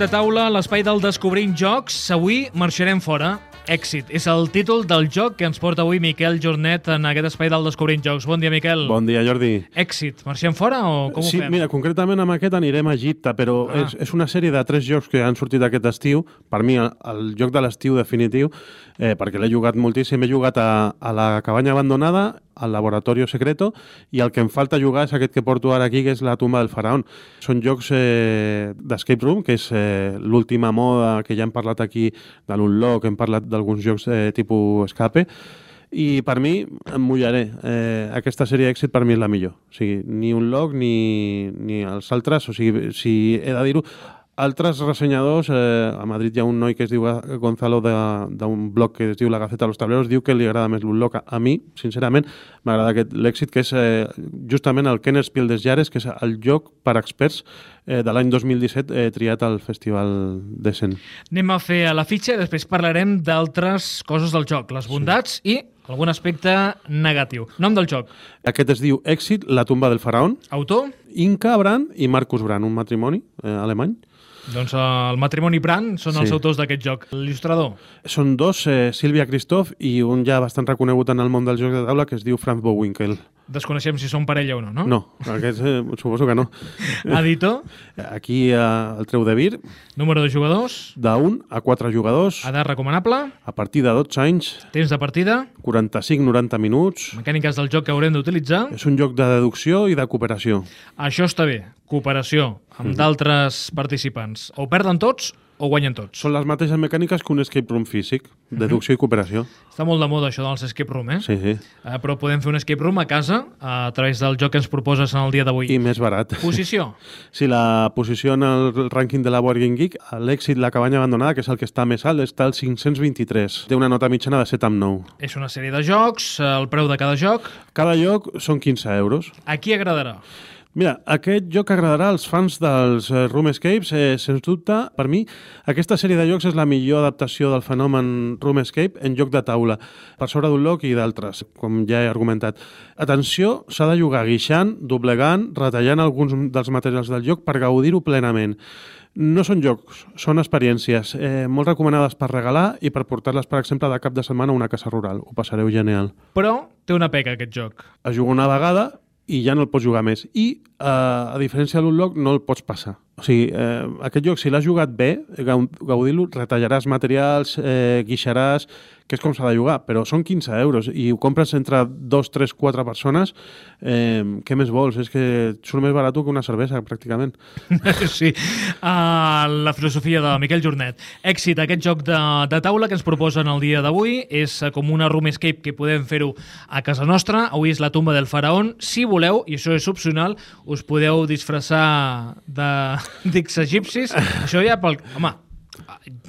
de taula a l'espai del Descobrint Jocs. Avui marxarem fora. Èxit. És el títol del joc que ens porta avui Miquel Jornet en aquest espai del Descobrint Jocs. Bon dia, Miquel. Bon dia, Jordi. Èxit. Marxem fora o com sí, ho fem? mira, concretament amb aquest anirem a Egipte, però Ah. és, és una sèrie de tres jocs que han sortit aquest estiu. Per mi, el, el joc de l'estiu definitiu, eh, perquè l'he jugat moltíssim. He jugat a, a la cabanya abandonada, al Laboratorio Secreto, i el que em falta jugar és aquest que porto ara aquí, que és la tumba del faraón. Són jocs eh, d'escape room, que és eh, l'última moda que ja hem parlat aquí de l'Unlock, hem parlat d'alguns jocs eh, tipus escape, i per mi em mullaré. Eh, aquesta sèrie d'èxit per mi és la millor. O sigui, ni un log ni, ni els altres. O sigui, si he de dir-ho, altres ressenyadors, eh, a Madrid hi ha un noi que es diu Gonzalo de- d'un blog que es diu La Gaceta de los Tableros, diu que li agrada més l'Unlock. A mi, sincerament, m'agrada aquest l'èxit, que és eh, justament el Kenner Spiel des Jahres, que és el joc per experts eh, de l'any 2017 eh, triat al Festival d'Essen. Anem a fer a la fitxa i després parlarem d'altres coses del joc, les bondats i algun aspecte negatiu. Nom del joc. Aquest es diu Èxit, la tumba del faraón, Autor? Inca Brand i Marcus Brand, un matrimoni eh, alemany. Doncs eh, el matrimoni Brand són els Sí. autors d'aquest joc. L'il·lustrador? Són dos, eh, Sílvia Christoph i un ja bastant reconegut en el món del joc de taula que es diu Franz Bowinkel. Desconeixem si són parella o no, no? No, aquest eh, suposo que no. Editor? Aquí eh, el treu de vir, Número de jugadors? de 1 a 4 jugadors, Edat recomanable? a partir de 12 anys, Temps de partida? 45-90 minuts. Mecàniques del joc que haurem d'utilitzar? És un joc de deducció i de cooperació. Això està bé. Cooperació amb d'altres participants. O perden tots o guanyen tots. Són les mateixes mecàniques que un escape room físic, deducció i cooperació. Està molt de moda això dels escape room, eh? Sí, sí. Eh, però podem fer un escape room a casa a través del joc que ens proposes en el dia d'avui. I més barat. Posició. Sí, la posició en el rànquing de la Board Game Geek, l'èxit La cabanya abandonada, que és el que està més alt, està al 523. Té una nota mitjana de 7 amb 9. És una sèrie de jocs, eh, el preu de cada joc. Cada lloc són 15 euros. A qui agradarà? Mira, aquest joc agradarà als fans dels eh, Room Escapes. Eh, sens dubte, per mi, aquesta sèrie de jocs és la millor adaptació del fenomen Room Escape en joc de taula, per sobre d'un loc i d'altres, com ja he argumentat. Atenció, s'ha de jugar guixant, doblegant, retallant alguns dels materials del joc per gaudir-ho plenament. No són jocs, són experiències, eh, molt recomanades per regalar i per portar-les, per exemple, de cap de setmana a una casa rural. Ho passareu genial. Però té una peca, aquest joc. Es juga una vegada i ja no el pots jugar més. I, a diferència de l'Unlock, no el pots passar. O sigui, eh, aquest joc, si l'has jugat bé, gau- gaudir-lo, retallaràs materials, eh, guixaràs, que és com s'ha de jugar, però són 15 euros i ho compres entre 2, 3, 4 persones, eh, què més vols? És que surt més barat que una cervesa, pràcticament. sí, uh, la filosofia de Miquel Jornet. Èxit, aquest joc de, de taula que ens proposen el dia d'avui és eh, com una room escape que podem fer-ho a casa nostra. Avui és la tumba del faraón. Si voleu, i això és opcional, us podeu disfressar de dics egipcis. Això ja pel... Home,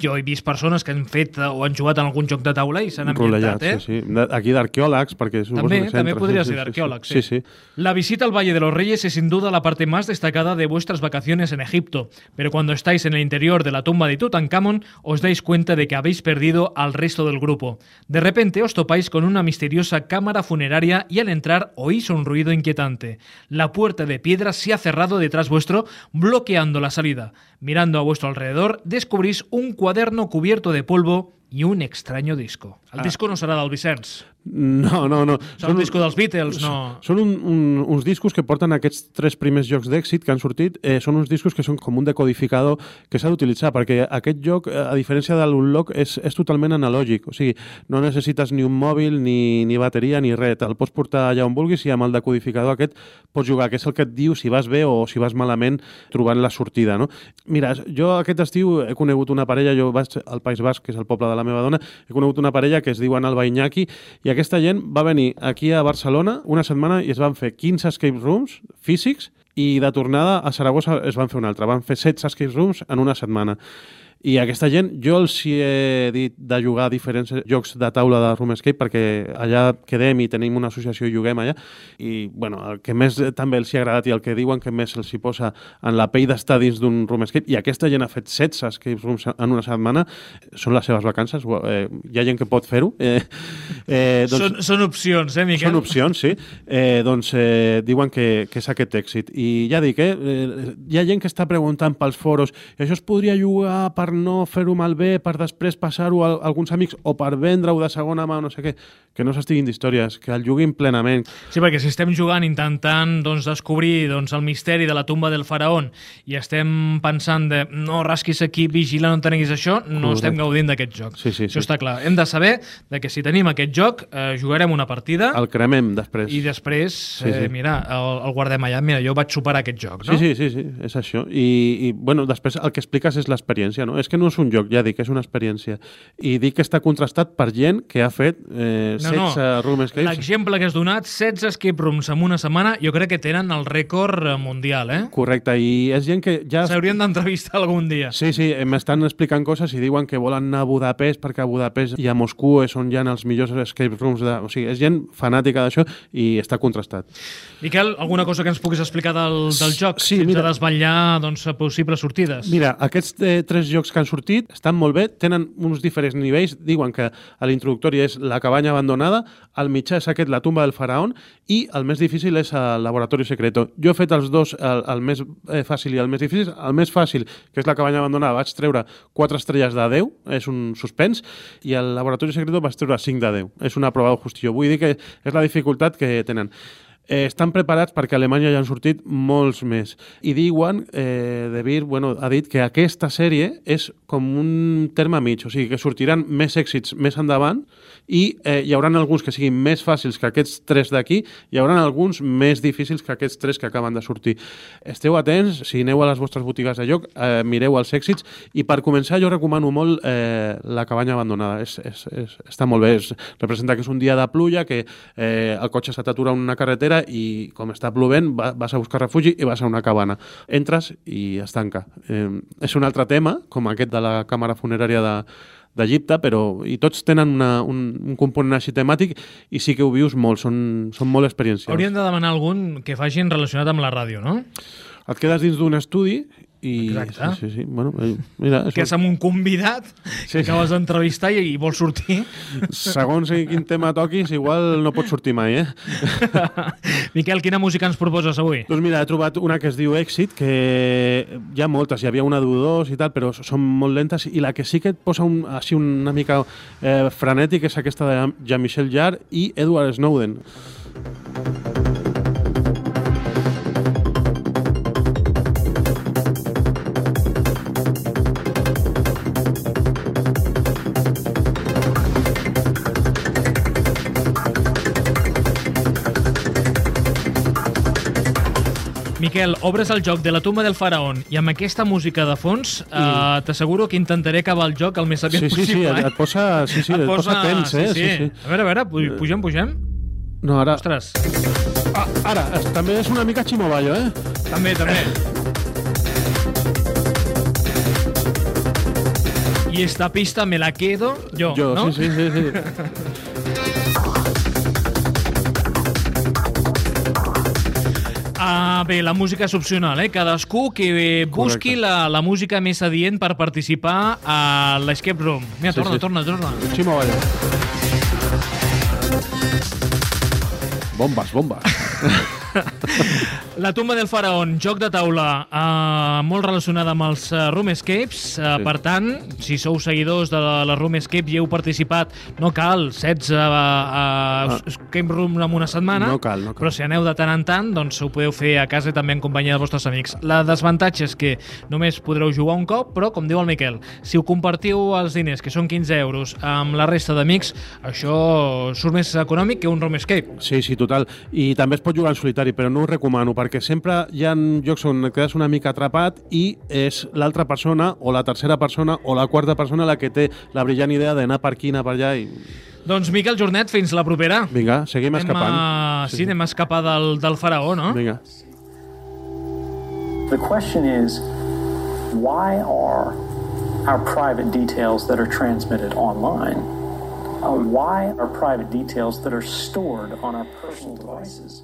jo he vist persones que han fet o han jugat en algun joc de taula i s'han ambientat, eh? sí, sí. Aquí d'arqueòlegs, perquè suposo També, que també podría ser arqueólogo, sí. Sí, sí. La visita al Valle de los Reyes es sin duda la parte más destacada de vuestras vacaciones en Egipto, pero cuando estáis en el interior de la tumba de Tutankamón os dais cuenta de que habéis perdido al resto del grupo. De repente os topáis con una misteriosa cámara funeraria y al entrar oís un ruido inquietante. La puerta de piedra se ha cerrado detrás vuestro, bloqueando la salida. Mirando a vuestro alrededor, descubrís un cuaderno cubierto de polvo y un extraño disco. El disco no serà del Vicenç. No, no, no. Serà un disco dels Beatles, no... Són un, un, uns discos que porten aquests tres primers jocs d'èxit que han sortit. Eh, són uns discos que són com un decodificador que s'ha d'utilitzar, perquè aquest joc, eh, a diferència de l'Unlock, és, és totalment analògic. O sigui, no necessites ni un mòbil, ni, ni bateria, ni res. Te'l pots portar allà on vulguis i amb el decodificador aquest pots jugar, que és el que et diu si vas bé o si vas malament trobant la sortida. No? Mira, jo aquest estiu he conegut una parella, jo vaig al País Basc, que és el poble de la meva dona, he conegut una parella que es diuen Alba Iñaki, i aquesta gent va venir aquí a Barcelona una setmana i es van fer 15 escape rooms físics i de tornada a Saragossa es van fer una altra. Van fer 16 escape rooms en una setmana. I aquesta gent, jo els hi he dit de jugar a diferents jocs de taula de Room Escape perquè allà quedem i tenim una associació i juguem allà i bueno, el que més també els hi ha agradat i el que diuen que més els hi posa en la pell d'estar dins d'un Room Escape i aquesta gent ha fet 16 escape rooms en una setmana, són les seves vacances, eh, hi ha gent que pot fer-ho. Eh, eh, doncs, són, són opcions, eh, Miquel? Són opcions, sí. Eh, doncs eh, diuen que, que és aquest èxit. I ja dic, eh, eh, hi ha gent que està preguntant pels foros, això es podria jugar per no fer-ho malbé, per després passar-ho a alguns amics o per vendre-ho de segona mà o no sé què, que no s'estiguin d'històries, que el juguin plenament. Sí, perquè si estem jugant intentant doncs, descobrir doncs, el misteri de la tomba del faraó i estem pensant de no rasquis aquí, vigila, no tenis això, no Correcte. estem gaudint d'aquest joc. Sí, sí, això sí. està clar. Hem de saber de que si tenim aquest joc, eh, jugarem una partida... El cremem després. I després, sí, sí. Eh, mira, el, el guardem allà. Mira, jo vaig superar aquest joc, no? Sí, sí, sí, sí és això. I, i bueno, després el que expliques és l'experiència, no? És que no és un joc, ja dic, és una experiència. I dic que està contrastat per gent que ha fet eh, no, 16 no. room escapes. L'exemple que has donat, 16 escape rooms en una setmana, jo crec que tenen el rècord eh, mundial, eh? Correcte, i és gent que ja... S'haurien d'entrevistar algun dia. Sí, sí, m'estan explicant coses i diuen que volen anar a Budapest perquè a Budapest i a Moscou és on hi ha els millors escape rooms. De... O sigui, és gent fanàtica d'això i està contrastat. Miquel, alguna cosa que ens puguis explicar del, del joc? Sí, mira, de desvetllar doncs, possibles sortides. Mira, aquests eh, tres jocs que han sortit estan molt bé, tenen uns diferents nivells. Diuen que a l'introductori és la cabanya abandonada, al mitjà és aquest la tumba del faraón i el més difícil és el laboratori secreto. Jo he fet els dos, el, el més eh, fàcil i el més difícil. El més fàcil, que és la cabanya abandonada, vaig treure 4 estrelles de 10, és un suspens, i el laboratori secreto vaig treure 5 de 10. És una prova de justícia. Vull dir que és la dificultat que tenen eh, estan preparats perquè a Alemanya ja han sortit molts més. I diuen, eh, De Beer bueno, ha dit que aquesta sèrie és com un terme mig, o sigui que sortiran més èxits més endavant i eh, hi haurà alguns que siguin més fàcils que aquests tres d'aquí, hi haurà alguns més difícils que aquests tres que acaben de sortir. Esteu atents, si aneu a les vostres botigues de lloc, eh, mireu els èxits i per començar jo recomano molt eh, La cabanya abandonada. És, és, és, està molt bé, és, representa que és un dia de pluja, que eh, el cotxe se t'atura en una carretera i com està plovent va, vas a buscar refugi i vas a una cabana. Entres i es tanca. Eh, és un altre tema, com aquest de la càmera funerària de, d'Egipte, però i tots tenen una, un, un component així temàtic i sí que ho vius molt, són, són molt experiencials. Hauríem de demanar algun que facin relacionat amb la ràdio, no? Et quedes dins d'un estudi i, Exacte. Sí, sí, sí. Bueno, eh, mira, que és amb un convidat sí. que acabes d'entrevistar i, i vols sortir. Segons quin tema toquis, igual no pots sortir mai, eh? Miquel, quina música ens proposes avui? Doncs mira, he trobat una que es diu Èxit, que hi ha moltes, hi havia una d'U2 i tal, però són molt lentes, i la que sí que et posa un, així una mica eh, frenètic és aquesta de Jean-Michel Jarre i Edward Snowden. Miquel, obres el joc de la tumba del faraón i amb aquesta música de fons eh, t'asseguro que intentaré acabar el joc el més aviat sí, sí, possible. Sí, sí, et posa, sí, sí, et, et posa, posa tens, eh? Sí, sí. Sí, sí. A veure, a veure, pugem, pugem? No, ara... Ostres. Ah, ara, també és una mica ximoballo, eh? També, també. I esta pista me la quedo yo, yo ¿no? sí, sí, sí. sí. Ah, bé, la música és opcional, eh? Cadascú que busqui la, la música més adient per participar a l'Escape Room. Mira, sí, torna, sí. torna, torna. Ximo, vaya. Bombes, bombes. La tumba del faraón, joc de taula uh, molt relacionada amb els uh, Room Escapes. Uh, sí. Per tant, si sou seguidors de la, la Room Escape i heu participat, no cal 16 uh, uh, ah. Escape Room en una setmana, no cal, no cal. però si aneu de tant en tant, doncs ho podeu fer a casa i també en companyia dels vostres amics. La desavantatge és que només podreu jugar un cop, però, com diu el Miquel, si ho compartiu els diners, que són 15 euros, amb la resta d'amics, això surt més econòmic que un Room Escape. Sí, sí, total. I també es pot jugar en solitari, però no ho recomano, perquè sempre hi ha jocs on et quedes una mica atrapat i és l'altra persona o la tercera persona o la quarta persona la que té la brillant idea d'anar per aquí, anar per allà i... Doncs Miquel Jornet, fins la propera. Vinga, seguim anem escapant. A... Sí, sí, anem a escapar del, del faraó, no? Vinga. The question is, why are our private details that are transmitted online? Uh, why are private details that are stored on our personal devices?